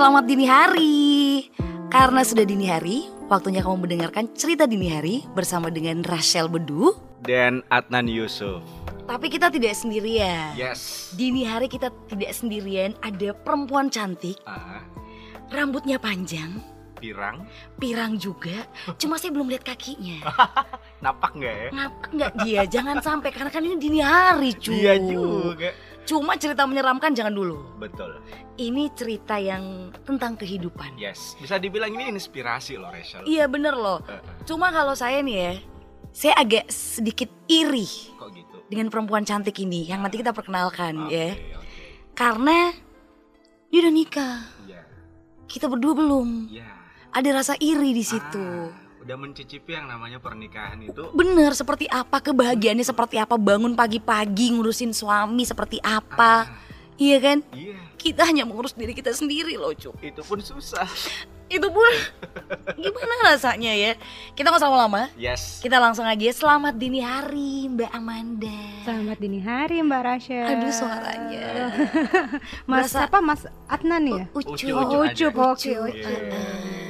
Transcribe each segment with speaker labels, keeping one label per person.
Speaker 1: Selamat dini hari. Karena sudah dini hari, waktunya kamu mendengarkan cerita dini hari bersama dengan Rachel Bedu.
Speaker 2: dan Adnan Yusuf.
Speaker 1: Tapi kita tidak sendirian.
Speaker 2: Yes.
Speaker 1: Dini hari kita tidak sendirian, ada perempuan cantik,
Speaker 2: Ah,
Speaker 1: rambutnya panjang,
Speaker 2: pirang,
Speaker 1: pirang juga. Cuma saya belum lihat kakinya.
Speaker 2: napak nggak ya?
Speaker 1: Ngapa nggak dia? Jangan sampai karena kan ini dini hari, cuy.
Speaker 2: Iya juga.
Speaker 1: Cuma cerita menyeramkan jangan dulu.
Speaker 2: Betul.
Speaker 1: Ini cerita yang tentang kehidupan.
Speaker 2: Yes. Bisa dibilang ini inspirasi loh, Rachel.
Speaker 1: Iya bener loh.
Speaker 2: Eh, eh,
Speaker 1: Cuma kalau saya nih ya, saya agak sedikit iri
Speaker 2: kok gitu?
Speaker 1: dengan perempuan cantik ini yang nanti kita perkenalkan
Speaker 2: Oke,
Speaker 1: ya.
Speaker 2: oke.
Speaker 1: Karena dia udah nikah,
Speaker 2: Iya.
Speaker 1: kita berdua belum.
Speaker 2: Iya.
Speaker 1: Ada rasa iri di situ.
Speaker 2: Ah, udah mencicipi yang namanya pernikahan itu.
Speaker 1: Bener seperti apa kebahagiaannya seperti apa bangun pagi-pagi ngurusin suami seperti apa.
Speaker 2: Ah,
Speaker 1: Iya kan?
Speaker 2: Iya.
Speaker 1: Kita hanya mengurus diri kita sendiri loh Cuk.
Speaker 2: Itu pun susah.
Speaker 1: Itu pun gimana rasanya ya? Kita nggak usah lama-lama.
Speaker 2: Yes.
Speaker 1: Kita langsung aja selamat dini hari Mbak Amanda.
Speaker 3: Selamat dini hari Mbak Rasya.
Speaker 1: Aduh suaranya.
Speaker 3: Mas
Speaker 1: Berasa-
Speaker 3: apa Mas Adnan ya?
Speaker 1: Ucup.
Speaker 2: Ucup.
Speaker 1: Heeh.
Speaker 2: Ah,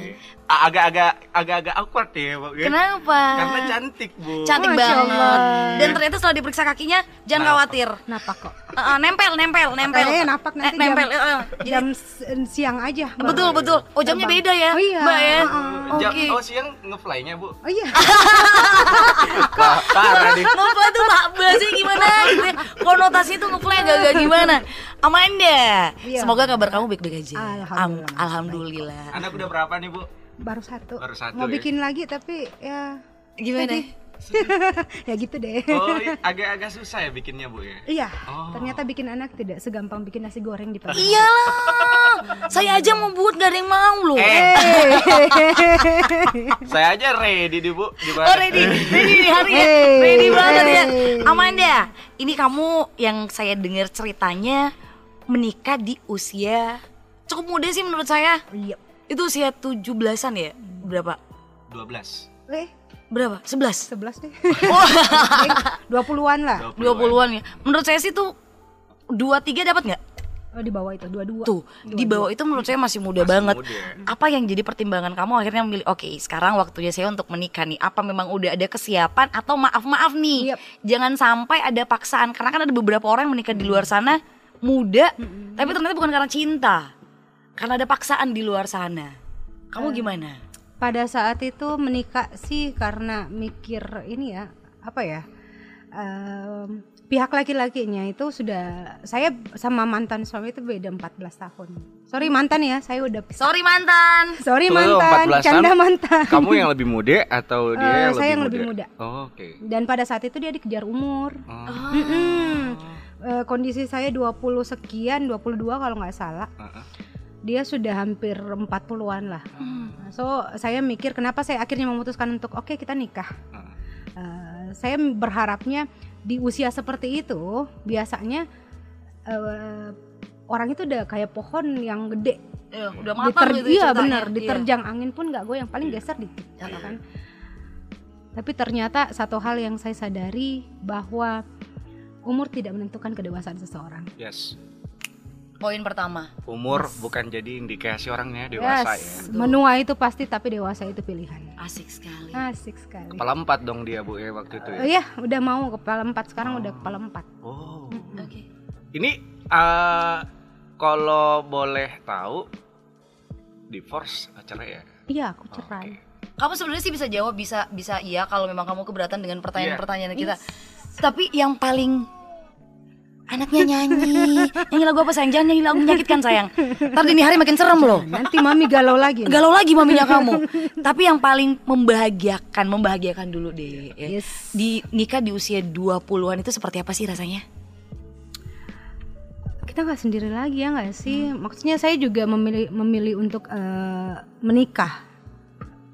Speaker 2: Agak-agak agak-agak awkward ya, Bu. ya.
Speaker 1: Kenapa?
Speaker 2: Karena cantik, Bu.
Speaker 1: Cantik
Speaker 3: Masya
Speaker 1: banget.
Speaker 3: Allah.
Speaker 1: Dan ternyata setelah diperiksa kakinya, jangan
Speaker 2: Nah.
Speaker 1: khawatir.
Speaker 3: Napak kok.
Speaker 1: Heeh, nempel, nempel, nempel.
Speaker 3: Eh, napak nanti
Speaker 1: Eh, nempel.
Speaker 3: jam-
Speaker 1: heeh. Jadi-
Speaker 3: Jam siang aja. Mbak.
Speaker 1: betul, betul. Oh, jamnya
Speaker 3: Terbang.
Speaker 1: beda ya,
Speaker 3: Oh iya,
Speaker 1: Mbak ya.
Speaker 3: heeh.
Speaker 2: Jam,
Speaker 1: Oke.
Speaker 2: oh siang ngefly-nya, Bu.
Speaker 3: Oh iya.
Speaker 2: Parah nih.
Speaker 1: Ngefly tuh mbak bahasanya gimana gitu ya. Konotasi tuh ngefly agak-agak gimana Amanda
Speaker 3: Iya.
Speaker 1: Semoga kabar kamu baik-baik aja
Speaker 3: Alhamdulillah.
Speaker 1: Am- Alhamdulillah
Speaker 2: Anak udah berapa nih, Bu?
Speaker 3: Baru satu.
Speaker 2: Baru satu
Speaker 3: Mau
Speaker 2: ya?
Speaker 3: bikin lagi tapi ya
Speaker 1: Gimana?
Speaker 3: ya gitu deh.
Speaker 2: Oh, i- agak-agak susah ya bikinnya, Bu ya?
Speaker 3: Iya,
Speaker 2: Oh.
Speaker 3: ternyata bikin anak tidak segampang bikin nasi goreng di pagi.
Speaker 1: Iyalah Saya aja mau buat gak ada yang mau loh
Speaker 2: Eh, saya aja ready nih, Bu. Gimana?
Speaker 1: Oh ready, ready nih hari ya
Speaker 3: Hey,
Speaker 1: Ready banget ya
Speaker 3: hey.
Speaker 1: Amanda, ini kamu yang saya dengar ceritanya Menikah di usia Cukup muda sih menurut saya
Speaker 3: Iya.
Speaker 1: Itu usia 17an ya? Berapa?
Speaker 2: 12.
Speaker 3: Eh,
Speaker 1: Berapa? 11?
Speaker 3: 11 deh.
Speaker 1: Oh
Speaker 3: 20-an lah.
Speaker 1: 20-an ya. Menurut saya sih tuh 23 dapat nggak?
Speaker 3: Oh, di bawah itu, dua-dua.
Speaker 1: Tuh, di bawah itu menurut saya masih muda
Speaker 2: Masih
Speaker 1: banget.
Speaker 2: muda.
Speaker 1: Apa yang jadi pertimbangan kamu akhirnya memilih oke, sekarang waktunya saya untuk menikah nih. Apa memang udah ada kesiapan atau maaf-maaf nih?
Speaker 3: Yep.
Speaker 1: Jangan sampai ada paksaan karena kan ada beberapa orang yang menikah di luar sana muda, tapi ternyata bukan karena cinta. Karena ada paksaan di luar sana. Kamu gimana?
Speaker 3: pada saat itu menikah sih karena mikir ini ya apa ya em, pihak laki-lakinya itu sudah saya sama mantan suami itu beda 14 tahun sorry mantan ya saya udah
Speaker 1: Sorry mantan.
Speaker 3: sorry mantan
Speaker 2: 14
Speaker 3: canda mantan
Speaker 2: Kamu yang lebih muda atau dia
Speaker 3: Eh,
Speaker 2: yang
Speaker 3: saya
Speaker 2: lebih
Speaker 3: yang
Speaker 2: muda?
Speaker 3: lebih muda.
Speaker 2: Oh, Oke.
Speaker 3: dan pada saat itu dia dikejar umur
Speaker 2: Oh.
Speaker 3: Mm-mm. Eh, kondisi saya 20 sekian 22 kalau nggak salah
Speaker 2: Heeh.
Speaker 3: Dia sudah hampir 40-an lah
Speaker 1: Hmm.
Speaker 3: so saya mikir kenapa saya akhirnya memutuskan untuk oke kita nikah
Speaker 2: Heeh.
Speaker 3: Eh, saya berharapnya di usia seperti itu biasanya eh, orang itu udah kayak pohon yang gede
Speaker 1: Ya, udah matang
Speaker 3: Diter-
Speaker 1: gitu
Speaker 3: iya
Speaker 1: ceritanya.
Speaker 3: benar
Speaker 1: Iya.
Speaker 3: diterjang angin pun nggak goyang paling
Speaker 2: Iya.
Speaker 3: geser dikit
Speaker 1: Iya.
Speaker 3: kan tapi ternyata satu hal yang saya sadari bahwa umur tidak menentukan kedewasaan seseorang
Speaker 2: Yes.
Speaker 1: Poin pertama.
Speaker 2: Umur bukan jadi indikasi orangnya dewasa
Speaker 3: yes
Speaker 2: ya.
Speaker 3: menua itu pasti tapi dewasa itu pilihan
Speaker 1: Asik sekali.
Speaker 3: asik sekali
Speaker 2: Kepala empat dong dia bu ya waktu itu
Speaker 3: oh
Speaker 2: ya.
Speaker 3: iya udah mau kepala empat sekarang
Speaker 2: Oh.
Speaker 3: udah kepala empat
Speaker 2: Oh.
Speaker 1: Oke.
Speaker 2: Ini eh, kalau boleh tahu divorce acara ya.
Speaker 3: iya aku cerai
Speaker 1: Kamu sebenarnya sih bisa jawab bisa bisa iya kalau memang kamu keberatan dengan pertanyaan-pertanyaan kita.
Speaker 3: Yes.
Speaker 1: Tapi yang paling anaknya nyanyi, nyanyi lagu apa sayang? Jangan nyanyi lagu menyakitkan sayang. Ntar dini hari makin serem loh.
Speaker 3: nanti mami galau lagi nih.
Speaker 1: Galau lagi maminya kamu. Tapi yang paling membahagiakan, membahagiakan dulu deh. ya.
Speaker 3: Yes.
Speaker 1: Di nikah di usia 20-an itu seperti apa sih rasanya?
Speaker 3: kita nggak sendiri lagi ya nggak sih maksudnya saya juga memilih memilih untuk eh, menikah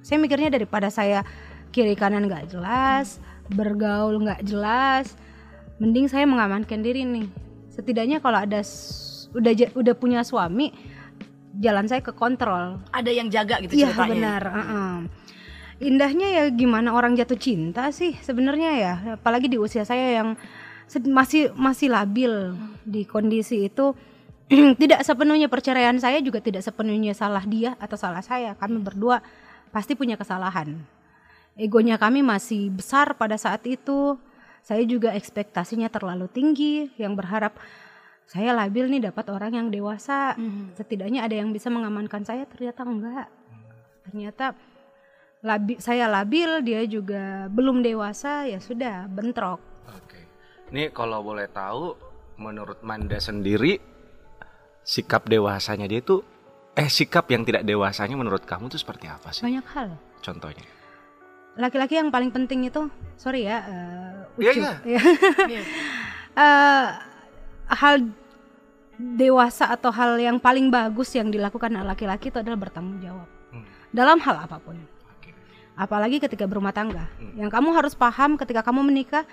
Speaker 3: saya mikirnya daripada saya kiri kanan nggak jelas bergaul nggak jelas mending saya mengamankan diri nih setidaknya kalau ada udah udah punya suami jalan saya ke kontrol
Speaker 1: Ada yang jaga gitu
Speaker 3: iya
Speaker 1: ceritanya.
Speaker 3: benar uh-uh. indahnya ya gimana orang jatuh cinta sih sebenarnya ya apalagi di usia saya yang masih masih labil di kondisi itu tidak sepenuhnya perceraian saya juga tidak sepenuhnya salah dia atau salah saya. Kami berdua pasti punya kesalahan. Egonya kami masih besar pada saat itu. Saya juga ekspektasinya terlalu tinggi yang berharap saya labil nih dapat orang yang dewasa. Setidaknya ada yang bisa mengamankan saya, ternyata enggak. Ternyata labi, saya labil, dia juga belum dewasa, ya sudah bentrok.
Speaker 2: Oke. Ini kalau boleh tahu, menurut Manda sendiri, sikap dewasanya dia itu, eh sikap yang tidak dewasanya menurut kamu tuh seperti apa sih?
Speaker 3: Banyak hal.
Speaker 2: Contohnya?
Speaker 3: Laki-laki yang paling penting itu, sorry ya, eh,
Speaker 2: Iya,
Speaker 3: Ucup,
Speaker 2: iya.
Speaker 3: ya. Eh, hal dewasa atau hal yang paling bagus yang dilakukan laki-laki itu adalah bertanggung jawab
Speaker 2: Hmm.
Speaker 3: dalam hal apa
Speaker 2: pun.
Speaker 3: Apalagi ketika berumah tangga.
Speaker 2: Hmm.
Speaker 3: Yang kamu harus paham ketika kamu menikah,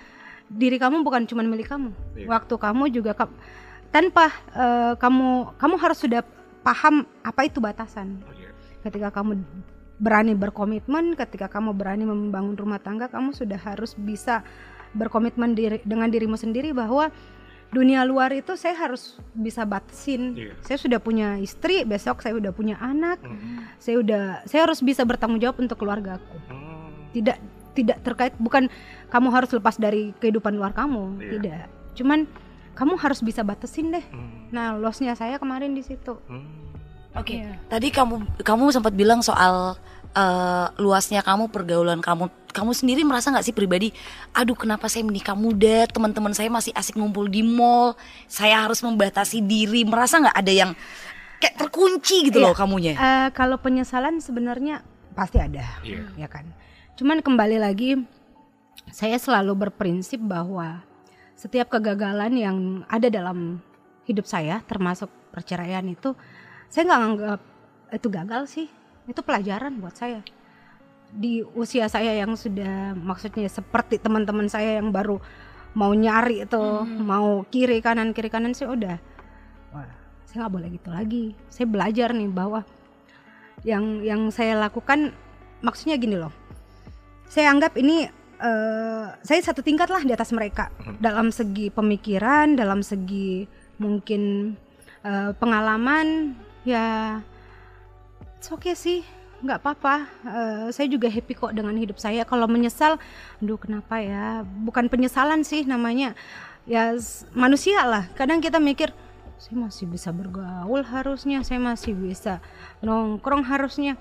Speaker 3: diri kamu bukan cuma milik kamu.
Speaker 2: Iya.
Speaker 3: Waktu kamu juga ka- tanpa eh, kamu kamu harus sudah paham apa itu batasan.
Speaker 2: Oh, iya.
Speaker 3: Ketika kamu berani berkomitmen, ketika kamu berani membangun rumah tangga, kamu sudah harus bisa berkomitmen diri, dengan dirimu sendiri bahwa dunia luar itu saya harus bisa batasin.
Speaker 2: Iya.
Speaker 3: Saya sudah punya istri, besok saya udah punya anak,
Speaker 2: Hmm.
Speaker 3: saya udah saya harus bisa bertanggung jawab untuk keluargaku.
Speaker 2: Hmm.
Speaker 3: Tidak tidak terkait bukan kamu harus lepas dari kehidupan luar kamu,
Speaker 2: Iya.
Speaker 3: tidak. Cuman kamu harus bisa batasin deh.
Speaker 2: Hmm.
Speaker 3: Nah, lossnya saya kemarin di situ.
Speaker 2: Hmm.
Speaker 1: Oke.
Speaker 3: Iya.
Speaker 1: Tadi kamu kamu sempat bilang soal eh, luasnya kamu pergaulan kamu. Kamu sendiri merasa nggak sih pribadi, aduh kenapa saya menikah muda, teman-teman saya masih asik ngumpul di mall, saya harus membatasi diri. Merasa nggak ada yang kayak terkunci gitu
Speaker 3: Iya.
Speaker 1: loh kamunya?
Speaker 3: Eh, kalau penyesalan sebenarnya pasti ada,
Speaker 2: Iya.
Speaker 3: ya kan. Cuman kembali lagi, saya selalu berprinsip bahwa setiap kegagalan yang ada dalam hidup saya, termasuk perceraian itu, saya nggak anggap itu gagal sih, itu pelajaran buat saya. Di usia saya yang sudah, maksudnya seperti teman-teman saya yang baru mau nyari itu, mau kiri kanan kiri kanan sih udah, wah saya nggak boleh gitu lagi. Saya belajar nih bahwa yang yang saya lakukan maksudnya gini loh. Saya anggap ini eh, saya satu tingkat lah di atas mereka. Dalam segi pemikiran dalam segi mungkin eh, pengalaman ya it's okay sih. Nggak apa-apa. Eh, saya juga happy kok dengan hidup saya. Kalau menyesal aduh kenapa ya? Bukan penyesalan sih namanya. Ya manusia lah. Kadang kita mikir saya masih bisa bergaul harusnya saya masih bisa nongkrong harusnya.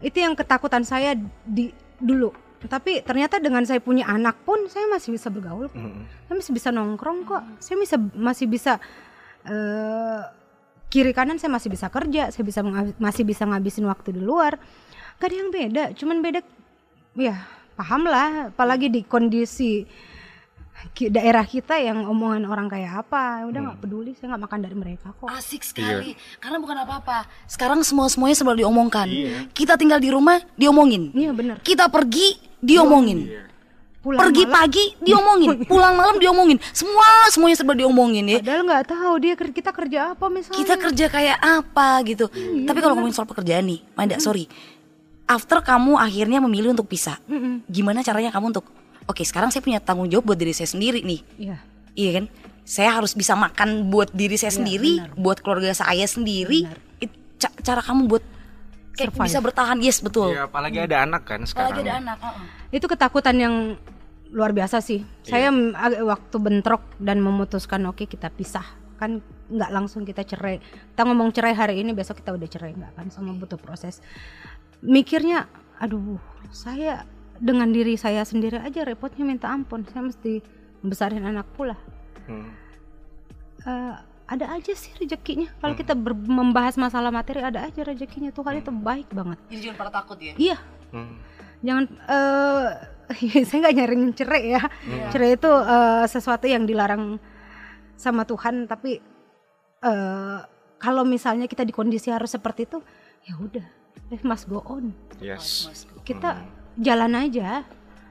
Speaker 3: Itu yang ketakutan saya di dulu. Tapi ternyata dengan saya punya anak pun saya masih bisa bergaul kok.
Speaker 2: Hmm.
Speaker 3: saya masih bisa nongkrong kok. Saya bisa masih bisa eh, kiri kanan saya masih bisa kerja saya bisa masih bisa ngabisin waktu di luar gak ada yang beda cuman beda ya paham lah apalagi di kondisi daerah kita yang omongan orang kayak apa udah nggak peduli saya nggak makan dari mereka kok
Speaker 1: Asik sekali. Karena bukan apa-apa. Sekarang semua semuanya serba diomongkan.
Speaker 2: Iya.
Speaker 1: Kita tinggal di rumah diomongin.
Speaker 3: iya bener
Speaker 1: Kita pergi diomongin.
Speaker 2: Iya.
Speaker 3: Pulang
Speaker 1: Pergi
Speaker 3: malam,
Speaker 1: pagi diomongin, pulang malam diomongin. Semua semuanya serba diomongin ya.
Speaker 3: padahal nggak tahu dia kita kerja apa misalnya
Speaker 1: Kita kerja kayak apa gitu. Tapi kalau ngomongin soal pekerjaan nih, Manda, sorry. After kamu akhirnya memilih untuk pisah,
Speaker 3: Mm-mm.
Speaker 1: gimana caranya kamu untuk Oke, sekarang saya punya tanggung jawab buat diri saya sendiri nih.
Speaker 3: Iya.
Speaker 1: Iya kan? Saya harus bisa makan buat diri saya
Speaker 3: Iya,
Speaker 1: sendiri,
Speaker 3: benar.
Speaker 1: buat keluarga saya sendiri. It- ca- cara kamu buat kayak
Speaker 3: Survive.
Speaker 1: bisa bertahan, yes betul.
Speaker 2: Iya, apalagi ada anak kan sekarang.
Speaker 1: Apalagi ada anak. uh-uh.
Speaker 3: Itu ketakutan yang luar biasa sih. Saya m- ag- waktu bentrok dan memutuskan oke kita pisah kan nggak langsung kita cerai. Kita ngomong cerai hari ini besok kita udah cerai nggak kan sama butuh proses. Mikirnya, aduh saya dengan diri saya sendiri aja repotnya minta ampun. Saya mesti besarin anak pula.
Speaker 2: Hmm.
Speaker 3: Eh, ada aja sih rezekinya. Kalau kita ber- membahas masalah materi ada aja rezekinya. Tuhan itu baik banget.
Speaker 1: Jadi jangan pada takut ya.
Speaker 3: Iya,
Speaker 2: Hmm.
Speaker 3: jangan eh saya nggak nyariin cerai ya cerai itu eh, sesuatu yang dilarang sama Tuhan tapi eh kalau misalnya kita di kondisi harus seperti itu ya udah life must go on
Speaker 2: Yes.
Speaker 3: kita jalan aja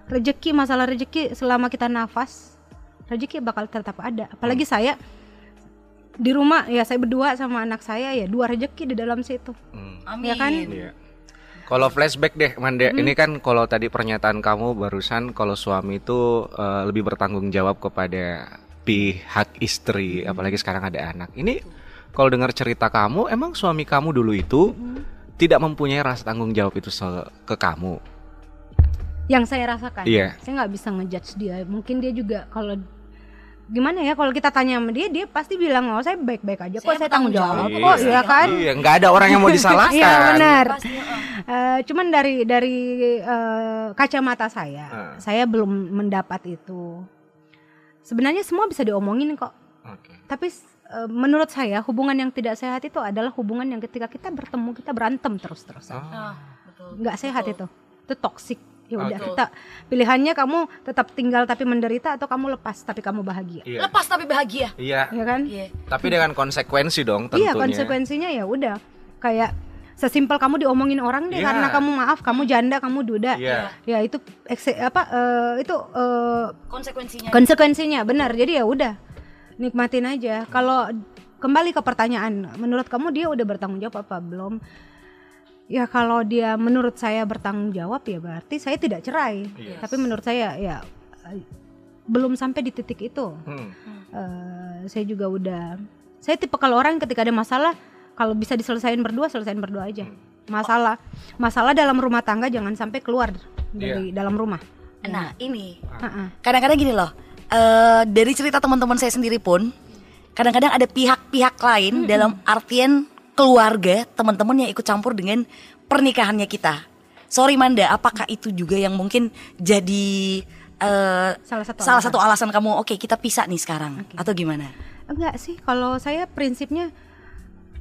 Speaker 3: rezeki masalah rezeki selama kita nafas rezeki bakal tetap ada apalagi saya di rumah ya saya berdua sama anak saya ya dua rezeki di dalam situ
Speaker 2: Hmm.
Speaker 1: Amin.
Speaker 3: Ya kan?
Speaker 2: Iya. Kalau flashback deh, Manda, ini kan kalau tadi pernyataan kamu barusan kalau suami itu eh, lebih bertanggung jawab kepada pihak istri, apalagi sekarang ada anak. Ini kalau dengar cerita kamu, emang suami kamu dulu itu tidak mempunyai rasa tanggung jawab itu ke kamu.
Speaker 3: yang saya rasakan
Speaker 2: Iya.
Speaker 3: saya nggak bisa ngejudge dia mungkin dia juga kalau gimana ya kalau kita tanya sama dia dia pasti bilang oh saya baik-baik aja kok
Speaker 1: Saya
Speaker 3: saya tanggung jawab
Speaker 1: bertanggung
Speaker 3: kok ya kan
Speaker 2: Iya, nggak ada orang yang mau disalahkan.
Speaker 3: Iya benar. Eh, cuman dari dari eh, kacamata saya,
Speaker 2: Ah.
Speaker 3: saya belum mendapat itu. Sebenarnya semua bisa diomongin kok.
Speaker 2: Oke.
Speaker 3: Tapi eh, menurut saya hubungan yang tidak sehat itu adalah hubungan yang ketika kita bertemu kita berantem terus-terusan.
Speaker 1: Ah, betul.
Speaker 3: Nggak sehat
Speaker 1: Betul.
Speaker 3: itu. Itu toksik. Ya udah kita pilihannya kamu tetap tinggal tapi menderita atau kamu lepas tapi kamu bahagia.
Speaker 2: Iya.
Speaker 1: Lepas tapi bahagia.
Speaker 2: Iya.
Speaker 3: Ya kan?
Speaker 1: Iya.
Speaker 2: Tapi dengan konsekuensi dong tentunya.
Speaker 3: Iya konsekuensinya ya udah kayak sesimpel kamu diomongin orang deh
Speaker 2: Iya.
Speaker 3: karena kamu maaf kamu janda kamu duda
Speaker 2: Iya.
Speaker 3: ya itu ekse- apa eh, itu eh,
Speaker 1: Konsekuensinya.
Speaker 3: konsekuensinya benar jadi ya udah nikmatin aja kalau kembali ke pertanyaan menurut kamu dia udah bertanggung jawab apa belum ya kalau dia menurut saya bertanggung jawab ya berarti saya tidak cerai
Speaker 2: Yes.
Speaker 3: tapi menurut saya ya eh, belum sampai di titik itu
Speaker 2: Hmm.
Speaker 3: Eh, saya juga udah saya tipe kalau orang ketika ada masalah kalau bisa diselesaikan berdua selesaiin berdua aja masalah masalah dalam rumah tangga jangan sampai keluar dari dalam rumah
Speaker 1: Nah, ini
Speaker 3: Ha-ha.
Speaker 1: kadang-kadang gini loh. eh dari cerita teman-teman saya sendiri pun kadang-kadang ada pihak-pihak lain dalam artian keluarga, teman-teman yang ikut campur dengan pernikahannya kita. Sorry Manda, apakah itu juga yang mungkin jadi eh,
Speaker 3: salah satu
Speaker 1: salah
Speaker 3: alasan.
Speaker 1: satu alasan kamu oke kita pisah nih sekarang atau gimana?
Speaker 3: enggak sih kalau saya prinsipnya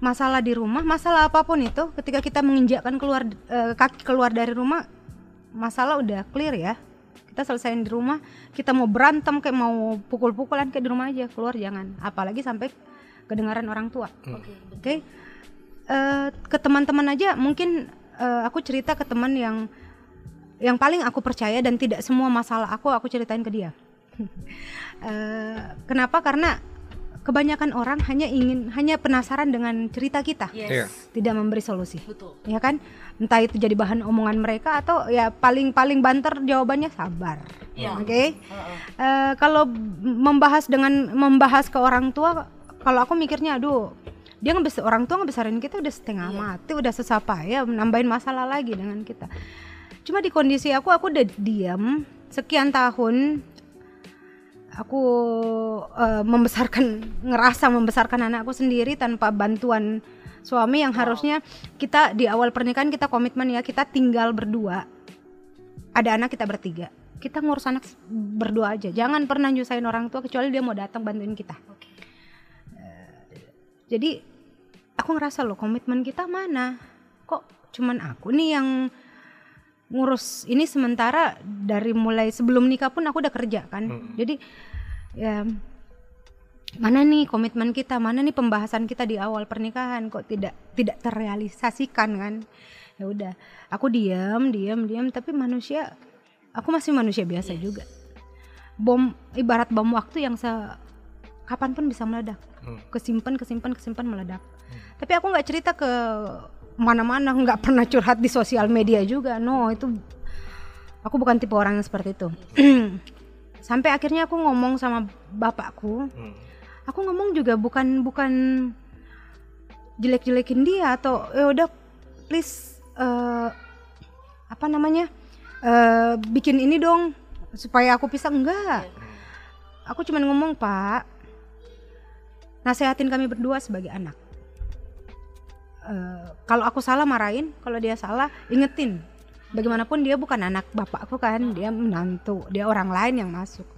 Speaker 3: masalah di rumah masalah apa pun itu ketika kita menginjakkan keluar eh, kaki keluar dari rumah masalah udah clear ya kita selesaiin di rumah kita mau berantem kayak mau pukul-pukulan kayak di rumah aja keluar jangan apalagi sampai kedengaran orang tua oke Eh, ke teman-teman aja mungkin eh, aku cerita ke teman yang yang paling aku percaya dan tidak semua masalah aku aku ceritain ke dia. Eh, kenapa? Karena kebanyakan orang hanya ingin hanya penasaran dengan cerita kita.
Speaker 2: Iya.
Speaker 3: tidak memberi solusi.
Speaker 1: Betul.
Speaker 3: ya kan? Entah itu jadi bahan omongan mereka atau ya paling paling banter jawabannya sabar.
Speaker 1: Iya.
Speaker 3: oke? Eh, kalau membahas dengan membahas ke orang tua kalau aku mikirnya aduh dia ngebes orang tua ngebesarin kita udah setengah mati udah sesapa ya nambahin masalah lagi dengan kita. Cuma di kondisi aku aku udah diam sekian tahun aku eh, membesarkan ngerasa membesarkan anakku sendiri tanpa bantuan suami yang harusnya kita di awal pernikahan kita komitmen ya kita tinggal berdua. Ada anak kita bertiga. Kita ngurus anak berdua aja. Jangan pernah nyusahin orang tua kecuali dia mau datang bantuin kita.
Speaker 1: Oke.
Speaker 3: jadi aku ngerasa loh komitmen kita mana? Kok cuman aku nih yang ngurus ini sementara dari mulai sebelum nikah pun aku udah kerja kan? Jadi ya mana nih komitmen kita? Mana nih pembahasan kita di awal pernikahan? Kok tidak tidak terrealisasikan kan? Ya udah aku diam diam diam tapi manusia aku masih manusia biasa juga. Bom ibarat bom waktu yang se kapan pun bisa meledak.
Speaker 2: Hmm.
Speaker 3: kesimpan kesimpan kesimpan meledak tapi aku nggak cerita ke mana-mana nggak pernah curhat di sosial media juga. No itu aku bukan tipe orang yang seperti itu. Sampai akhirnya aku ngomong sama bapakku.
Speaker 2: Hmm.
Speaker 3: aku ngomong juga bukan bukan jelek-jelekin dia atau ya udah please eh, apa namanya eh, bikin ini dong supaya aku pisah. Enggak. Aku cuman ngomong pak nasehatin kami berdua sebagai anak Eh, kalau aku salah marahin kalau dia salah ingetin. Bagaimanapun dia bukan anak bapakku kan dia menantu dia orang lain yang masuk.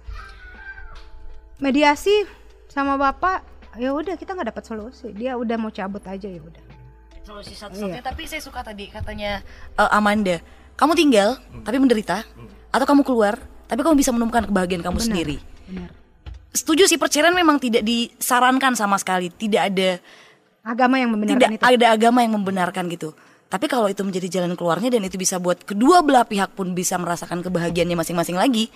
Speaker 3: Mediasi sama bapak ya udah kita nggak dapat solusi. Dia udah mau cabut aja ya udah.
Speaker 1: Solusi satu-satunya. Tapi saya suka tadi katanya eh, Amanda, kamu tinggal tapi menderita, atau kamu keluar tapi kamu bisa menemukan kebahagiaan kamu
Speaker 3: Benar,
Speaker 1: sendiri.
Speaker 3: benar.
Speaker 1: Setuju sih perceraian memang tidak disarankan sama sekali, tidak ada
Speaker 3: agama yang membenarkan
Speaker 1: tidak
Speaker 3: itu
Speaker 1: ada agama yang membenarkan gitu. Tapi kalau itu menjadi jalan keluarnya dan itu bisa buat kedua belah pihak pun bisa merasakan kebahagiaannya masing-masing lagi,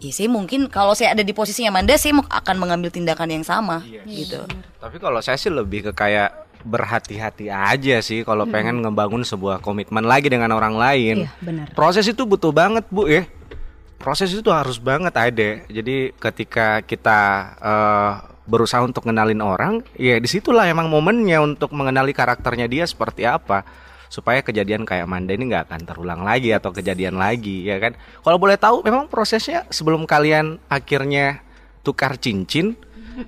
Speaker 1: ya saya mungkin kalau saya ada di posisinya Amanda, saya mau- akan mengambil tindakan yang sama
Speaker 2: Yes.
Speaker 1: gitu.
Speaker 2: Tapi kalau saya sih lebih ke kayak berhati-hati aja sih kalau pengen ngebangun sebuah komitmen lagi dengan orang lain.
Speaker 3: iya benar
Speaker 2: Proses itu butuh banget bu ya. Proses itu harus banget ada. Jadi ketika kita eh, berusaha untuk ngenalin orang, ya di situlah emang momennya untuk mengenali karakternya dia seperti apa supaya kejadian kayak Manda ini nggak akan terulang lagi atau kejadian lagi ya kan. Kalau boleh tahu memang prosesnya sebelum kalian akhirnya tukar cincin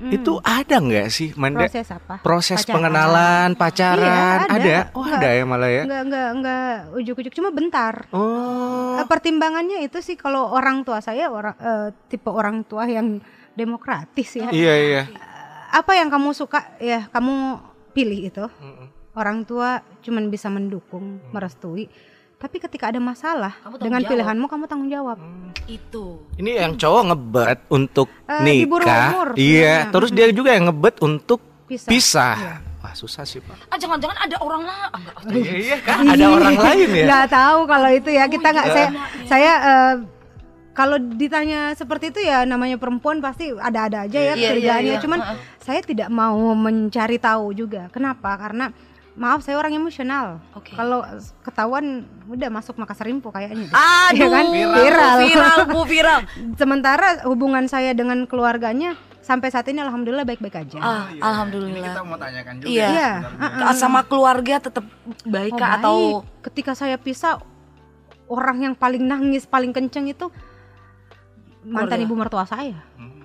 Speaker 2: itu ada nggak sih Manda?
Speaker 3: Proses apa?
Speaker 2: Proses
Speaker 3: Pacaran.
Speaker 2: pengenalan, pacaran,
Speaker 3: Iya, ada.
Speaker 2: Oh,
Speaker 3: Nggak-
Speaker 2: ada ya malah ya.
Speaker 3: Enggak enggak enggak ujuk-ujuk cuma bentar.
Speaker 2: Oh.
Speaker 3: Eh, Pertimbangannya itu sih kalau orang tua saya orang eh, tipe orang tua yang demokratis ya.
Speaker 2: Iya, iya.
Speaker 3: Apa yang kamu suka ya kamu pilih itu. Orang tua cuman bisa mendukung, merestui. Tapi ketika ada masalah dengan
Speaker 1: jawab.
Speaker 3: pilihanmu kamu tanggung jawab.
Speaker 1: Itu.
Speaker 2: Ini yang cowok ngebet untuk
Speaker 3: Eh, diburu
Speaker 2: nikah.
Speaker 3: umur
Speaker 2: Iya,
Speaker 3: sebenarnya.
Speaker 2: terus dia juga yang ngebet untuk
Speaker 3: Pisah.
Speaker 2: pisah.
Speaker 3: Iya.
Speaker 2: Wah, susah sih, Pak.
Speaker 1: Ah jangan-jangan ada orang lah. Ah.
Speaker 2: Iya, iya kan ada orang lain ya.
Speaker 3: Nggak tahu kalau itu ya kita nggak
Speaker 1: iya.
Speaker 3: saya
Speaker 1: Iya.
Speaker 3: saya eh, kalau ditanya seperti itu ya namanya perempuan pasti ada-ada aja ya
Speaker 1: Iya, iya,
Speaker 3: kerjaannya.
Speaker 1: iya.
Speaker 3: Cuman
Speaker 1: Heeh.
Speaker 3: saya tidak mau mencari tahu juga. Kenapa? Karena maaf saya orang emosional.
Speaker 1: Oke.
Speaker 3: Kalau ketahuan udah masuk Makassar Rimpo kayaknya.
Speaker 1: Aduh,
Speaker 3: Iya kan? Viral.
Speaker 1: viral, bu viral.
Speaker 3: Sementara hubungan saya dengan keluarganya sampai saat ini alhamdulillah baik-baik aja.
Speaker 1: Ah, alhamdulillah.
Speaker 2: mau tanyakan
Speaker 1: Iya.
Speaker 3: Iya,
Speaker 1: Ah, Sama keluarga tetap baik
Speaker 3: Oh,
Speaker 1: atau
Speaker 3: ketika saya pisah orang yang paling nangis paling kenceng itu mantan
Speaker 1: Keluarga.
Speaker 3: ibu mertua saya.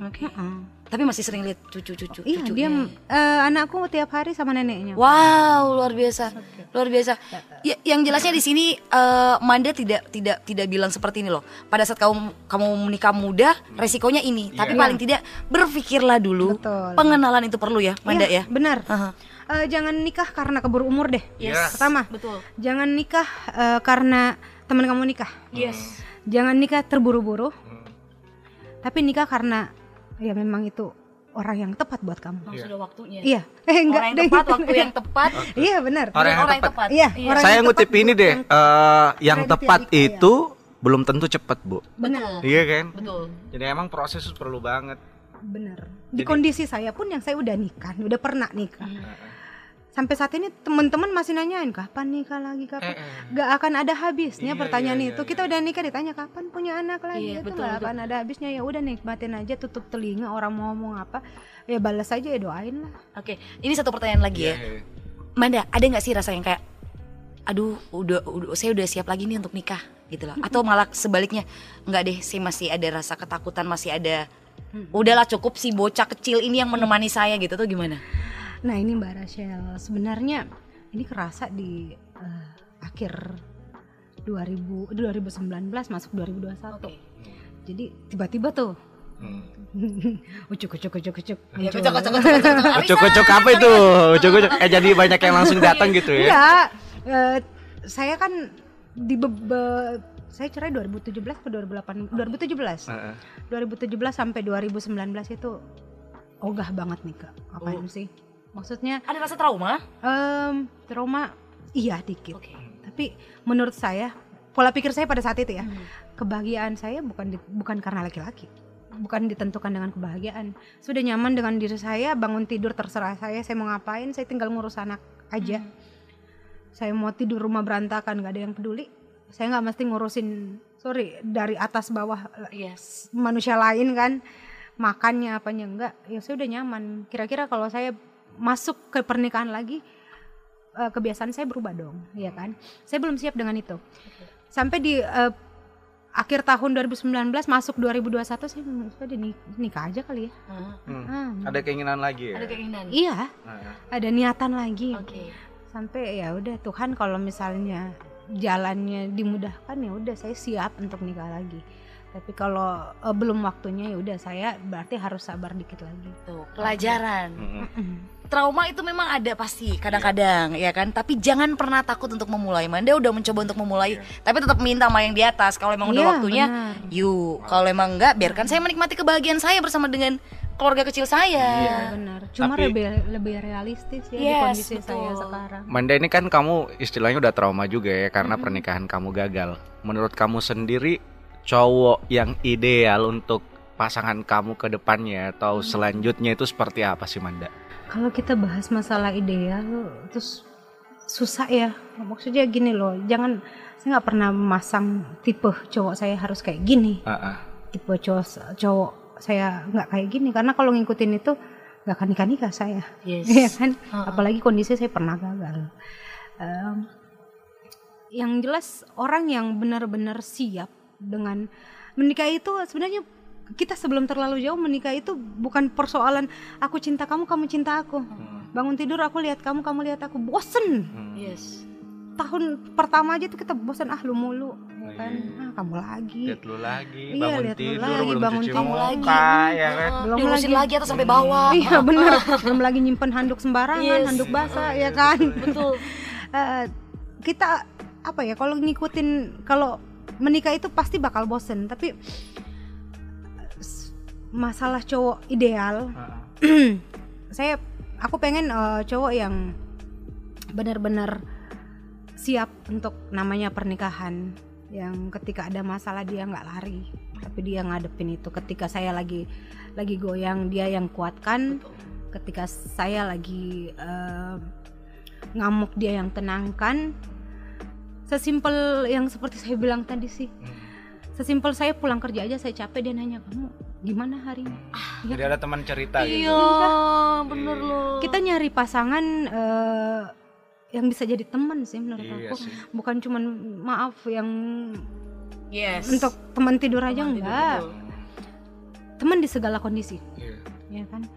Speaker 1: Oke.
Speaker 3: Heeh.
Speaker 1: Tapi masih sering lihat cucu-cucu.
Speaker 3: Iya,
Speaker 1: cucunya.
Speaker 3: dia eh, anakku tiap hari sama neneknya.
Speaker 1: Wow, luar biasa. Luar biasa. Ya, yang jelasnya di sini eh, Manda tidak tidak tidak bilang seperti ini loh. Pada saat kamu kamu menikah muda, resikonya ini. Tapi paling tidak berpikirlah dulu.
Speaker 3: Betul.
Speaker 1: Pengenalan itu perlu ya, Manda
Speaker 3: Iya,
Speaker 1: ya.
Speaker 3: Benar.
Speaker 1: Aha.
Speaker 3: Eh, jangan nikah karena keburu umur deh.
Speaker 1: Yes.
Speaker 3: Pertama,
Speaker 1: Betul.
Speaker 3: jangan nikah eh, karena teman kamu nikah.
Speaker 1: Yes.
Speaker 3: Jangan nikah terburu-buru. Tapi nikah karena ya memang itu orang yang tepat buat kamu.
Speaker 1: Memang sudah waktunya.
Speaker 3: Iya. Eh enggak
Speaker 1: Orang yang
Speaker 3: deh.
Speaker 1: tepat, waktu yang tepat.
Speaker 3: Iya, benar.
Speaker 2: Orang yang
Speaker 1: Orang yang
Speaker 2: tepat.
Speaker 1: tepat.
Speaker 3: Iya, orang
Speaker 2: Saya
Speaker 3: yang
Speaker 2: ngutip ini deh,
Speaker 3: yang-
Speaker 2: eh, yang tepat
Speaker 3: yang nikah, ya.
Speaker 2: itu belum tentu cepat, Bu.
Speaker 1: Betul.
Speaker 2: Iya kan?
Speaker 1: Betul.
Speaker 2: Jadi emang proses itu perlu banget.
Speaker 3: Bener. Di kondisi saya pun yang saya udah nikah, udah pernah nikah.
Speaker 1: Hmm.
Speaker 3: Sampai saat ini teman-teman masih nanyain kapan nikah lagi kapan. Gak akan ada habisnya
Speaker 2: Iya,
Speaker 3: pertanyaan
Speaker 2: iya,
Speaker 3: itu. Kita udah nikah ditanya kapan punya anak lagi.
Speaker 1: Iya,
Speaker 3: itu
Speaker 1: betul,
Speaker 3: nggak
Speaker 1: betul.
Speaker 3: akan ada habisnya ya udah nikmatin aja tutup telinga orang mau ngomong apa ya balas aja ya doain lah.
Speaker 1: Oke, ini satu pertanyaan lagi ya.
Speaker 2: Iya.
Speaker 1: Manda, ada nggak sih rasa yang kayak, aduh, udah, udah, saya udah siap lagi nih untuk nikah, gitu loh? Atau malah sebaliknya, nggak deh, saya masih ada rasa ketakutan, masih ada, udahlah cukup si bocah kecil ini yang menemani saya gitu tuh gimana?
Speaker 3: Nah ini Mbak Rachel sebenarnya ini kerasa di eh, akhir 2000 2019 masuk 2021. Jadi tiba-tiba tuh ucuk ucuk ucuk ucuk
Speaker 1: Ya, cocok, cocok, cocok, cocok.
Speaker 2: Ucuk-ucuk apa itu? Ucuk-ucuk eh jadi banyak yang langsung datang gitu ya.
Speaker 3: Enggak, eh, saya kan di be- be- saya cerai 2017 ke 2008 2017
Speaker 2: Heeh.
Speaker 3: 2017 sampai 2019 itu ogah banget nih kak ngapain
Speaker 1: Oh.
Speaker 3: sih maksudnya
Speaker 1: Ada rasa trauma?
Speaker 3: em, trauma iya dikit
Speaker 1: Oke.
Speaker 3: tapi menurut saya pola pikir saya pada saat itu ya
Speaker 1: Hmm.
Speaker 3: kebahagiaan saya bukan di- bukan karena laki-laki bukan ditentukan dengan kebahagiaan sudah nyaman dengan diri saya bangun tidur terserah saya saya mau ngapain saya tinggal ngurus anak aja
Speaker 1: Hmm.
Speaker 3: saya mau tidur rumah berantakan nggak ada yang peduli saya nggak mesti ngurusin sorry dari atas bawah
Speaker 1: Yes.
Speaker 3: manusia lain kan makannya apanya enggak ya saya udah nyaman kira-kira kalau saya masuk ke pernikahan lagi eh, kebiasaan saya berubah dong ya kan saya belum siap dengan itu sampai di eh, akhir tahun 2019 masuk 2021 saya sudah nik- nikah aja kali ya
Speaker 1: Hah?
Speaker 2: Hmm.
Speaker 3: Ah,
Speaker 2: Ada keinginan lagi ya?
Speaker 1: Ada keinginan?
Speaker 3: iya
Speaker 2: Heeh.
Speaker 3: ada niatan lagi
Speaker 1: Oke.
Speaker 3: sampai ya udah Tuhan kalau misalnya jalannya dimudahkan ya udah saya siap untuk nikah lagi tapi kalau eh, belum waktunya ya udah saya berarti harus sabar dikit lagi
Speaker 1: Tuh, pelajaran.
Speaker 3: Mm.
Speaker 1: Trauma itu memang ada pasti kadang-kadang ya kan, tapi jangan pernah takut untuk memulai. Manda udah mencoba untuk memulai, tapi tetap minta sama yang di atas. Kalau emang udah
Speaker 3: Iya,
Speaker 1: waktunya,
Speaker 3: benar.
Speaker 1: yuk. Kalau emang enggak, biarkan saya menikmati kebahagiaan saya bersama dengan keluarga kecil saya.
Speaker 3: Iya benar cuma
Speaker 2: Tapi-
Speaker 3: lebih lebih realistis ya di
Speaker 1: Yes,
Speaker 3: kondisi saya
Speaker 1: betul.
Speaker 3: sekarang
Speaker 2: Manda ini kan kamu istilahnya udah trauma juga ya karena pernikahan kamu gagal. Menurut kamu sendiri cowok yang ideal untuk pasangan kamu ke depannya atau selanjutnya itu seperti apa sih Manda?
Speaker 3: kalau kita bahas masalah ideal terus susah ya maksudnya gini loh jangan saya nggak pernah memasang tipe cowok saya harus kayak gini
Speaker 2: Heeh.
Speaker 3: tipe cowok cowok saya nggak kayak gini karena kalau ngikutin itu gak akan nikah nikah saya
Speaker 1: Yes.
Speaker 3: Iya kan
Speaker 1: Heeh.
Speaker 3: apalagi kondisi saya pernah gagal Em, yang jelas orang yang benar-benar siap dengan menikah itu sebenarnya kita sebelum terlalu jauh menikah itu bukan persoalan aku cinta kamu kamu cinta aku. Bangun tidur aku lihat kamu kamu lihat aku. Bosen.
Speaker 1: Yes.
Speaker 3: tahun pertama aja tuh kita bosen ah lu mulu. Ya kan ah kamu lagi.
Speaker 2: Lihat lu lagi
Speaker 3: Iya,
Speaker 2: bangun
Speaker 3: lihat lu
Speaker 2: tidur
Speaker 3: lagi,
Speaker 2: belum
Speaker 3: bangun
Speaker 2: cuci
Speaker 3: tidur.
Speaker 2: muka
Speaker 1: lagi.
Speaker 2: ya kan?
Speaker 3: Belum
Speaker 1: Diurusin
Speaker 3: lagi.
Speaker 1: lagi atas sampai bawah.
Speaker 3: iya bener. Belum lagi nyimpen handuk sembarangan
Speaker 1: Yes.
Speaker 3: handuk basah ya kan?
Speaker 1: Betul.
Speaker 3: Eh, kita apa ya kalau ngikutin kalau menikah itu pasti bakal bosen tapi masalah cowok ideal saya aku pengen eh, cowok yang benar-benar siap untuk namanya pernikahan yang ketika ada masalah dia nggak lari tapi dia ngadepin itu. Ketika saya lagi lagi goyang dia yang kuatkan. Ketika saya lagi eh, ngamuk dia yang tenangkan sesimpel yang seperti saya bilang tadi sih. Sesimpel saya pulang kerja aja saya capek dia nanya kamu gimana hari ini
Speaker 2: jadi ada teman cerita gitu.
Speaker 1: Iya, bener loh.
Speaker 3: kita nyari pasangan eh, yang bisa jadi teman sih menurut
Speaker 2: Iya
Speaker 3: aku.
Speaker 2: sih.
Speaker 3: bukan cuman maaf yang
Speaker 1: yes.
Speaker 3: untuk teman tidur aja
Speaker 1: Teman tidur,
Speaker 3: enggak. teman di segala kondisi.
Speaker 2: Iya.
Speaker 3: ya kan?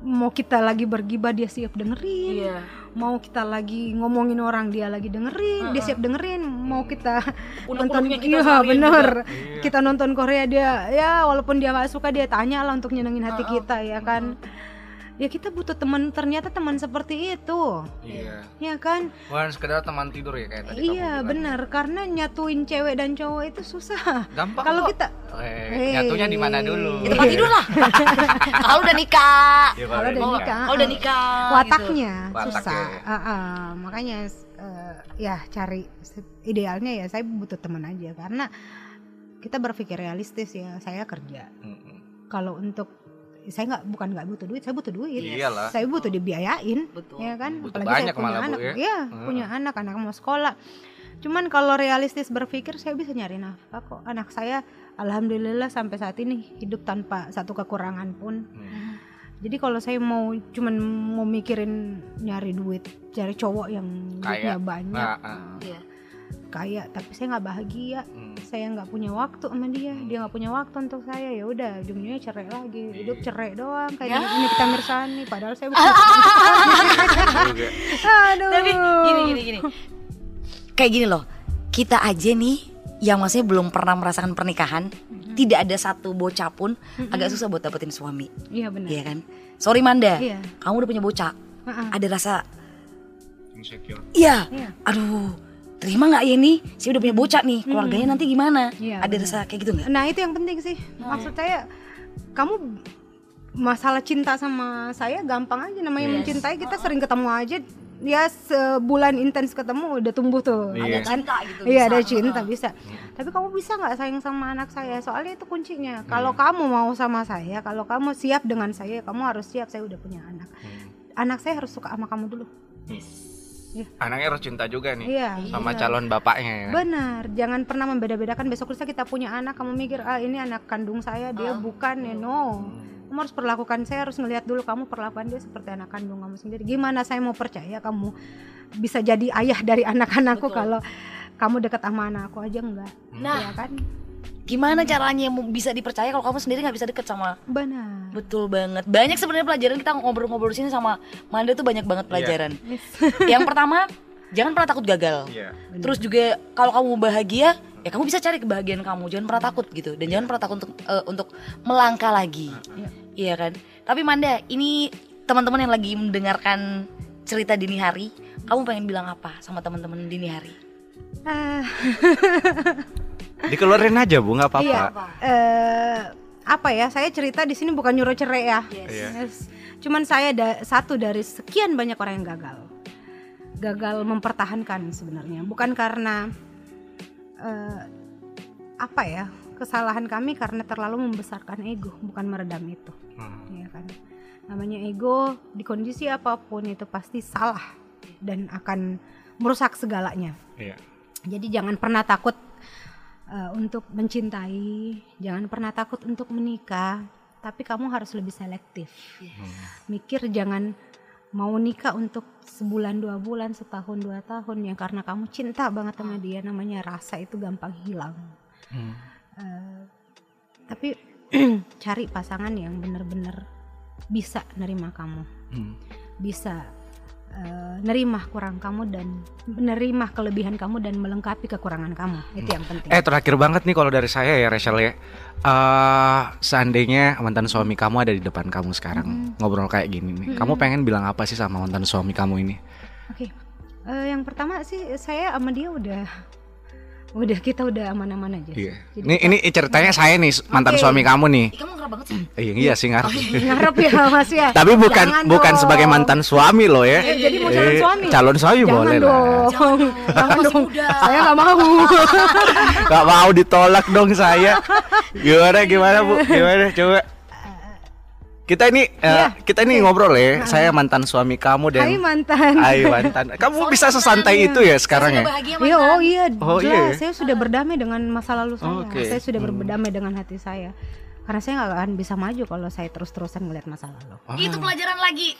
Speaker 3: Mau kita lagi bergibah dia siap dengerin.
Speaker 1: Iya.
Speaker 3: Mau kita lagi ngomongin orang dia lagi dengerin dia siap dengerin mau kita nonton
Speaker 1: kita
Speaker 3: iya bener.
Speaker 2: Iya.
Speaker 3: kita nonton Korea dia ya walaupun dia nggak suka dia tanya lah untuk nyenengin hati
Speaker 1: Heeh.
Speaker 3: kita ya kan ya kita butuh teman ternyata teman seperti itu
Speaker 2: iya
Speaker 3: ya kan
Speaker 2: bukan sekedar teman tidur ya kayak tadi kamu
Speaker 3: iya benar karena nyatuin cewek dan cowok itu susah
Speaker 2: gampang
Speaker 3: kalau kita
Speaker 2: eh, nyatunya di mana dulu
Speaker 1: Ya, tempat tidur lah. Kalau udah nikah.
Speaker 2: Ya,
Speaker 3: kalau udah nikah
Speaker 1: kalau udah nikah. gitu.
Speaker 3: wataknya
Speaker 2: Watak
Speaker 3: susah
Speaker 2: ya.
Speaker 3: Ah, ah. makanya eh, ya cari idealnya ya saya butuh teman aja karena kita berpikir realistis ya saya kerja
Speaker 2: Mm-mm.
Speaker 3: kalau untuk saya nggak bukan nggak butuh duit saya butuh duit
Speaker 2: Iyalah.
Speaker 3: saya butuh dibiayain
Speaker 1: Betul.
Speaker 3: ya kan
Speaker 2: Butuh
Speaker 3: apalagi
Speaker 2: banyak
Speaker 3: saya punya
Speaker 2: malah, Bu,
Speaker 3: anak
Speaker 2: ya.
Speaker 3: Iya,
Speaker 2: Hmm.
Speaker 3: punya anak anak mau sekolah cuman kalau realistis berpikir saya bisa nyari nafkah kok anak saya alhamdulillah sampai saat ini hidup tanpa satu kekurangan pun
Speaker 2: Hmm.
Speaker 3: jadi kalau saya mau cuman mau mikirin nyari duit cari cowok yang duitnya
Speaker 2: Kaya.
Speaker 3: banyak
Speaker 2: Nah, ah.
Speaker 1: Iya.
Speaker 3: Kaya tapi saya nggak bahagia
Speaker 2: Hmm.
Speaker 3: saya nggak punya waktu sama dia dia nggak punya waktu untuk saya ya udah ujungnya cerai lagi hidup cerai doang kayak
Speaker 1: Ya.
Speaker 3: ini kita Mirsani padahal saya bukan
Speaker 2: Juga.
Speaker 3: aduh
Speaker 1: Tapi gini gini gini. Kayak gini loh. Kita aja nih yang maksudnya belum pernah merasakan pernikahan, tidak ada satu bocah pun agak susah buat dapetin suami.
Speaker 3: iya benar
Speaker 1: Iya kan? Sorry Manda.
Speaker 3: Iya.
Speaker 1: Kamu udah punya bocah.
Speaker 3: Heeh.
Speaker 1: Ada rasa
Speaker 2: insecure
Speaker 1: Iya.
Speaker 3: Iya.
Speaker 1: Aduh, terima nggak ya nih? Saya udah punya bocah nih. Keluarganya nanti gimana?
Speaker 3: Iya,
Speaker 1: Ada rasa kayak gitu nggak?
Speaker 3: nah itu yang penting sih maksud saya kamu masalah cinta sama saya gampang aja namanya
Speaker 1: Yes.
Speaker 3: mencintai kita sering ketemu aja ya sebulan intens ketemu udah tumbuh tuh
Speaker 2: Iya.
Speaker 3: ada kan
Speaker 1: Cinta gitu.
Speaker 3: Iya
Speaker 1: bisa.
Speaker 3: ada cinta bisa. Tapi kamu bisa nggak sayang sama anak saya? Soalnya itu kuncinya. Kalau kamu mau sama saya, kalau kamu siap dengan saya, kamu harus siap. Saya udah punya anak. Anak saya harus suka sama kamu dulu.
Speaker 2: Anaknya harus cinta juga nih
Speaker 3: Iya.
Speaker 2: sama
Speaker 3: benar.
Speaker 2: calon bapaknya ya
Speaker 3: Benar. Jangan pernah membeda-bedakan. Besok lusa kita punya anak, kamu mikir ah ini anak kandung saya, dia bukan ya no. Kamu harus perlakukan saya harus ngelihat dulu kamu perlakukan dia seperti anak kandung kamu sendiri. Gimana saya mau percaya kamu bisa jadi ayah dari anak-anakku kalau kamu dekat sama anakku aja enggak?
Speaker 1: Nah,
Speaker 3: Ya kan?
Speaker 1: Gimana caranya bisa dipercaya kalau kamu sendiri nggak bisa deket sama
Speaker 3: Benar.
Speaker 1: Betul banget. Banyak sebenarnya pelajaran kita ngobrol-ngobrol di sini sama Manda tuh banyak banget pelajaran.
Speaker 3: Yes.
Speaker 1: Yang pertama, jangan pernah takut gagal.
Speaker 2: Iya.
Speaker 1: Terus juga kalau kamu mau bahagia, ya kamu bisa cari kebahagiaan kamu. Jangan pernah takut gitu. Dan jangan pernah takut untuk eh, untuk melangkah lagi.
Speaker 3: Iya.
Speaker 1: Iya kan? Tapi Manda, ini teman-teman yang lagi mendengarkan cerita dini hari, kamu pengen bilang apa sama teman-teman dini hari?
Speaker 3: Ah,
Speaker 2: dikeluarin aja bu nggak apa-apa
Speaker 3: Iya. eh, apa ya? Saya cerita di sini bukan nyuruh cerai ya.
Speaker 2: Iya.
Speaker 3: Yes. Cuman saya da- satu dari sekian banyak orang yang gagal. Gagal mempertahankan sebenarnya, bukan karena eh, apa ya? Kesalahan kami karena terlalu membesarkan ego, bukan meredam itu.
Speaker 2: Hmm.
Speaker 3: ya kan namanya ego di kondisi apa pun itu pasti salah dan akan merusak segalanya
Speaker 2: Iya.
Speaker 3: jadi jangan pernah takut uh, untuk mencintai jangan pernah takut untuk menikah tapi kamu harus lebih selektif. Mikir jangan mau nikah untuk sebulan dua bulan, setahun dua tahun ya karena kamu cinta banget sama dia. Namanya rasa itu gampang hilang. Eh, tapi cari pasangan yang benar-benar bisa nerima kamu,
Speaker 2: Hmm.
Speaker 3: bisa eh, nerima kurang kamu dan menerima kelebihan kamu dan melengkapi kekurangan kamu. Itu yang penting.
Speaker 2: Eh terakhir banget nih kalau dari saya ya Rachel ya. Eh seandainya mantan suami kamu ada di depan kamu sekarang ngobrol kayak gini nih. Kamu pengen bilang apa sih sama mantan suami kamu ini?
Speaker 3: Oke, Eh, yang pertama sih saya sama dia udah, udah kita udah aman-aman aja.
Speaker 2: Iya.
Speaker 3: Jadi
Speaker 2: Ini ini ceritanya saya nih mantan
Speaker 3: Oke.
Speaker 2: suami kamu nih.
Speaker 1: Ih, kamu ngerap banget sih.
Speaker 2: Eh, iya sih ngarep.
Speaker 3: ngarep ya mas ya.
Speaker 2: Tapi bukan
Speaker 3: Jangan
Speaker 2: bukan
Speaker 3: dong.
Speaker 2: sebagai mantan suami loh ya.
Speaker 3: Eh, jadi mau calon
Speaker 2: Eh,
Speaker 3: suami.
Speaker 2: Calon suami
Speaker 3: Jangan
Speaker 2: boleh lah.
Speaker 3: dong.
Speaker 1: Jangan dong.
Speaker 3: Jangan dong. Saya nggak mau.
Speaker 2: Gak mau ditolak dong saya. Gimana gimana Bu? Gimana coba? Kita ini eh,
Speaker 3: Iya.
Speaker 2: kita ini ngobrol ya. Saya mantan suami kamu dan
Speaker 3: Hai mantan.
Speaker 2: Hai mantan. Kamu bisa sesantai itu ya sekarang ya?
Speaker 1: Saya sudah bahagia
Speaker 3: Iya, oh iya,
Speaker 2: Oh,
Speaker 3: jelas.
Speaker 2: iya.
Speaker 3: Saya sudah berdamai dengan masa lalu saya.
Speaker 2: Oke.
Speaker 3: Saya sudah berdamai dengan hati saya. Karena saya nggak akan bisa maju kalau saya terus-terusan ngeliat masa lalu.
Speaker 1: Itu pelajaran lagi.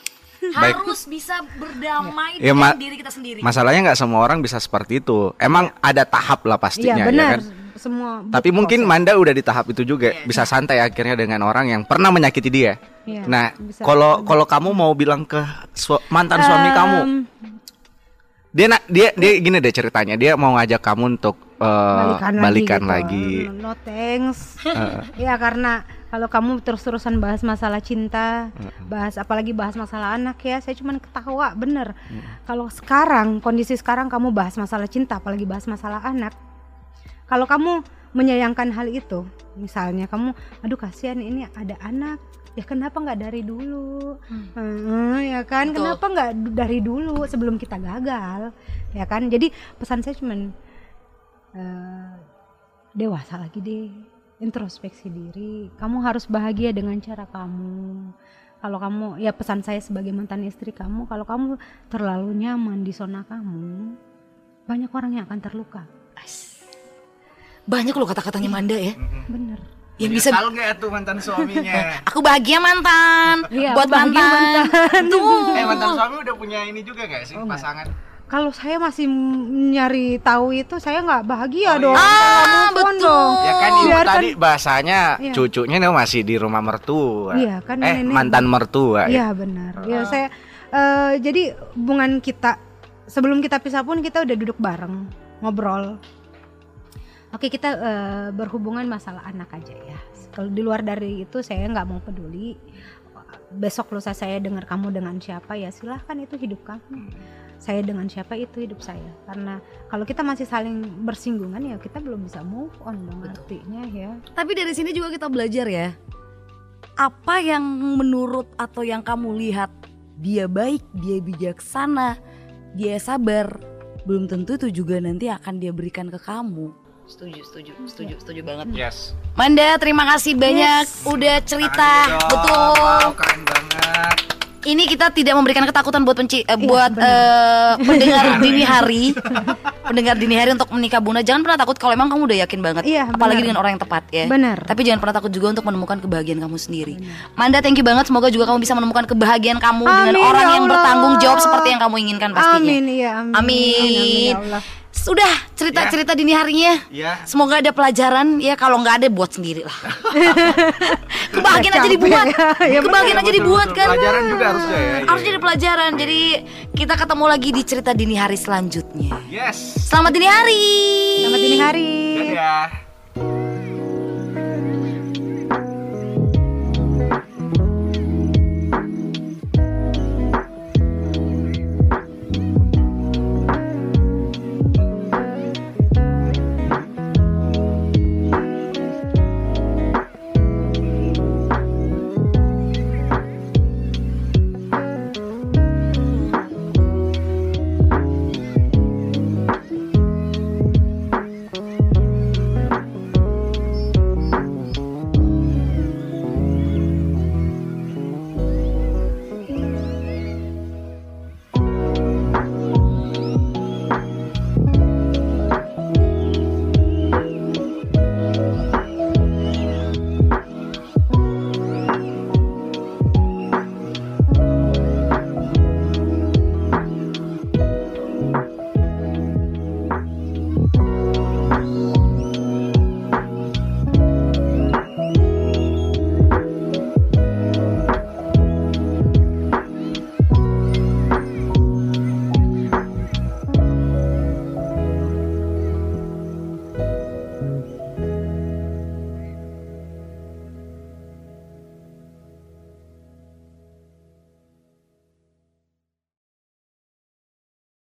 Speaker 2: Baik.
Speaker 1: Harus bisa berdamai
Speaker 2: Ya,
Speaker 1: dengan
Speaker 2: Ma-
Speaker 1: diri kita sendiri.
Speaker 2: Masalahnya nggak semua orang bisa seperti itu. Emang ada tahap lah pastinya
Speaker 3: Iya
Speaker 2: ya
Speaker 3: benar.
Speaker 2: kan?
Speaker 3: Semua.
Speaker 2: Tapi mungkin
Speaker 3: proses.
Speaker 2: Manda udah di tahap itu juga,
Speaker 1: Iya.
Speaker 2: bisa santai akhirnya dengan orang yang pernah menyakiti dia.
Speaker 3: Iya,
Speaker 2: nah, kalau kalau kamu mau bilang ke su- mantan suami
Speaker 3: Em,
Speaker 2: kamu, dia nak dia dia gini deh ceritanya, dia mau ngajak kamu untuk eh,
Speaker 3: balikan,
Speaker 2: balikan
Speaker 3: lagi,
Speaker 2: lagi.
Speaker 3: gitu. No thanks. ya karena kalau kamu terus-terusan bahas masalah cinta, bahas apalagi bahas masalah anak ya, saya cuman ketawa bener. Kalau sekarang kondisi sekarang kamu bahas masalah cinta, apalagi bahas masalah anak, kalau kamu menyayangkan hal itu, misalnya kamu, aduh kasihan ini ada anak, ya kenapa nggak dari dulu, Hmm, ya kan,
Speaker 1: Betul.
Speaker 3: kenapa nggak dari dulu sebelum kita gagal, ya kan? Jadi pesan saya cuman eh, dewasa lagi deh, introspeksi diri. Kamu harus bahagia dengan cara kamu. Kalau kamu, ya pesan saya sebagai mantan istri kamu, kalau kamu terlalu nyaman di zona kamu, banyak orang yang akan terluka.
Speaker 1: As. Banyak loh kata-katanya Manda ya.
Speaker 3: Bener.
Speaker 1: Yang bisa
Speaker 2: Tahu nggak tuh mantan suaminya?
Speaker 1: Aku bahagia mantan.
Speaker 3: Iya,
Speaker 1: Buat
Speaker 3: bahagia
Speaker 1: mantan. Tuh.
Speaker 2: eh mantan suami udah punya ini juga gak sih
Speaker 3: Oh,
Speaker 2: pasangan?
Speaker 3: Kalau saya masih nyari tahu itu, saya nggak bahagia
Speaker 2: Oh,
Speaker 3: dong.
Speaker 2: iya.
Speaker 3: Saya nggak
Speaker 1: Ah, betul.
Speaker 3: dong.
Speaker 2: Ya kan ibu
Speaker 3: Biarkan-
Speaker 2: tadi bahasanya
Speaker 3: Iya.
Speaker 2: cucunya masih di rumah mertua.
Speaker 3: Iya, kan
Speaker 2: eh
Speaker 3: nenek-
Speaker 2: mantan mertua. ya?
Speaker 3: Iya benar. Ya saya eh, jadi hubungan kita sebelum kita pisah pun kita udah duduk bareng ngobrol. Oke kita eh, berhubungan masalah anak aja ya. Kalau di luar dari itu saya nggak mau peduli. Besok lusa saya dengar kamu dengan siapa ya silahkan itu hidup kamu. Saya dengan siapa itu hidup saya. Karena kalau kita masih saling bersinggungan ya kita belum bisa move on dong artinya ya.
Speaker 1: Tapi dari sini juga kita belajar ya. Apa yang menurut atau yang kamu lihat dia baik, dia bijaksana, dia sabar, belum tentu itu juga nanti akan dia berikan ke kamu. Setuju, setuju, setuju, setuju banget.
Speaker 2: Yes.
Speaker 1: Manda, terima kasih banyak udah cerita. Betul.
Speaker 2: Wow, keren banget.
Speaker 1: Ini kita tidak memberikan ketakutan buat penci eh,
Speaker 3: Iya,
Speaker 1: buat eh, pendengar dini hari. pendengar dini hari untuk menikah Buna. Jangan pernah takut kalau emang kamu udah yakin banget.
Speaker 3: Iya,
Speaker 1: apalagi
Speaker 3: benar.
Speaker 1: dengan orang yang tepat ya.
Speaker 3: Benar.
Speaker 1: Tapi jangan pernah takut juga untuk menemukan kebahagiaan kamu sendiri. Manda, thank you banget. Semoga juga kamu bisa menemukan kebahagiaan kamu dengan
Speaker 3: Amin,
Speaker 1: orang
Speaker 3: ya
Speaker 1: yang bertanggung jawab seperti yang kamu inginkan pastinya.
Speaker 3: Amin ya amin.
Speaker 1: Amin.
Speaker 3: ya Allah.
Speaker 1: Sudah cerita-cerita dini harinya.
Speaker 2: Ya.
Speaker 1: Semoga ada pelajaran ya kalau nggak ada buat sendiri lah. Kebahagiaan aja dibuat.
Speaker 3: ya. Ya,
Speaker 1: Kebahagiaan aja
Speaker 2: Betul,
Speaker 1: dibuat
Speaker 2: betul.
Speaker 1: kan.
Speaker 2: Pelajaran juga harus ya. ya.
Speaker 1: Harus jadi pelajaran. Jadi kita ketemu lagi di cerita dini hari selanjutnya.
Speaker 2: Yes.
Speaker 1: Selamat dini hari.
Speaker 3: Selamat dini hari.
Speaker 2: Dadah.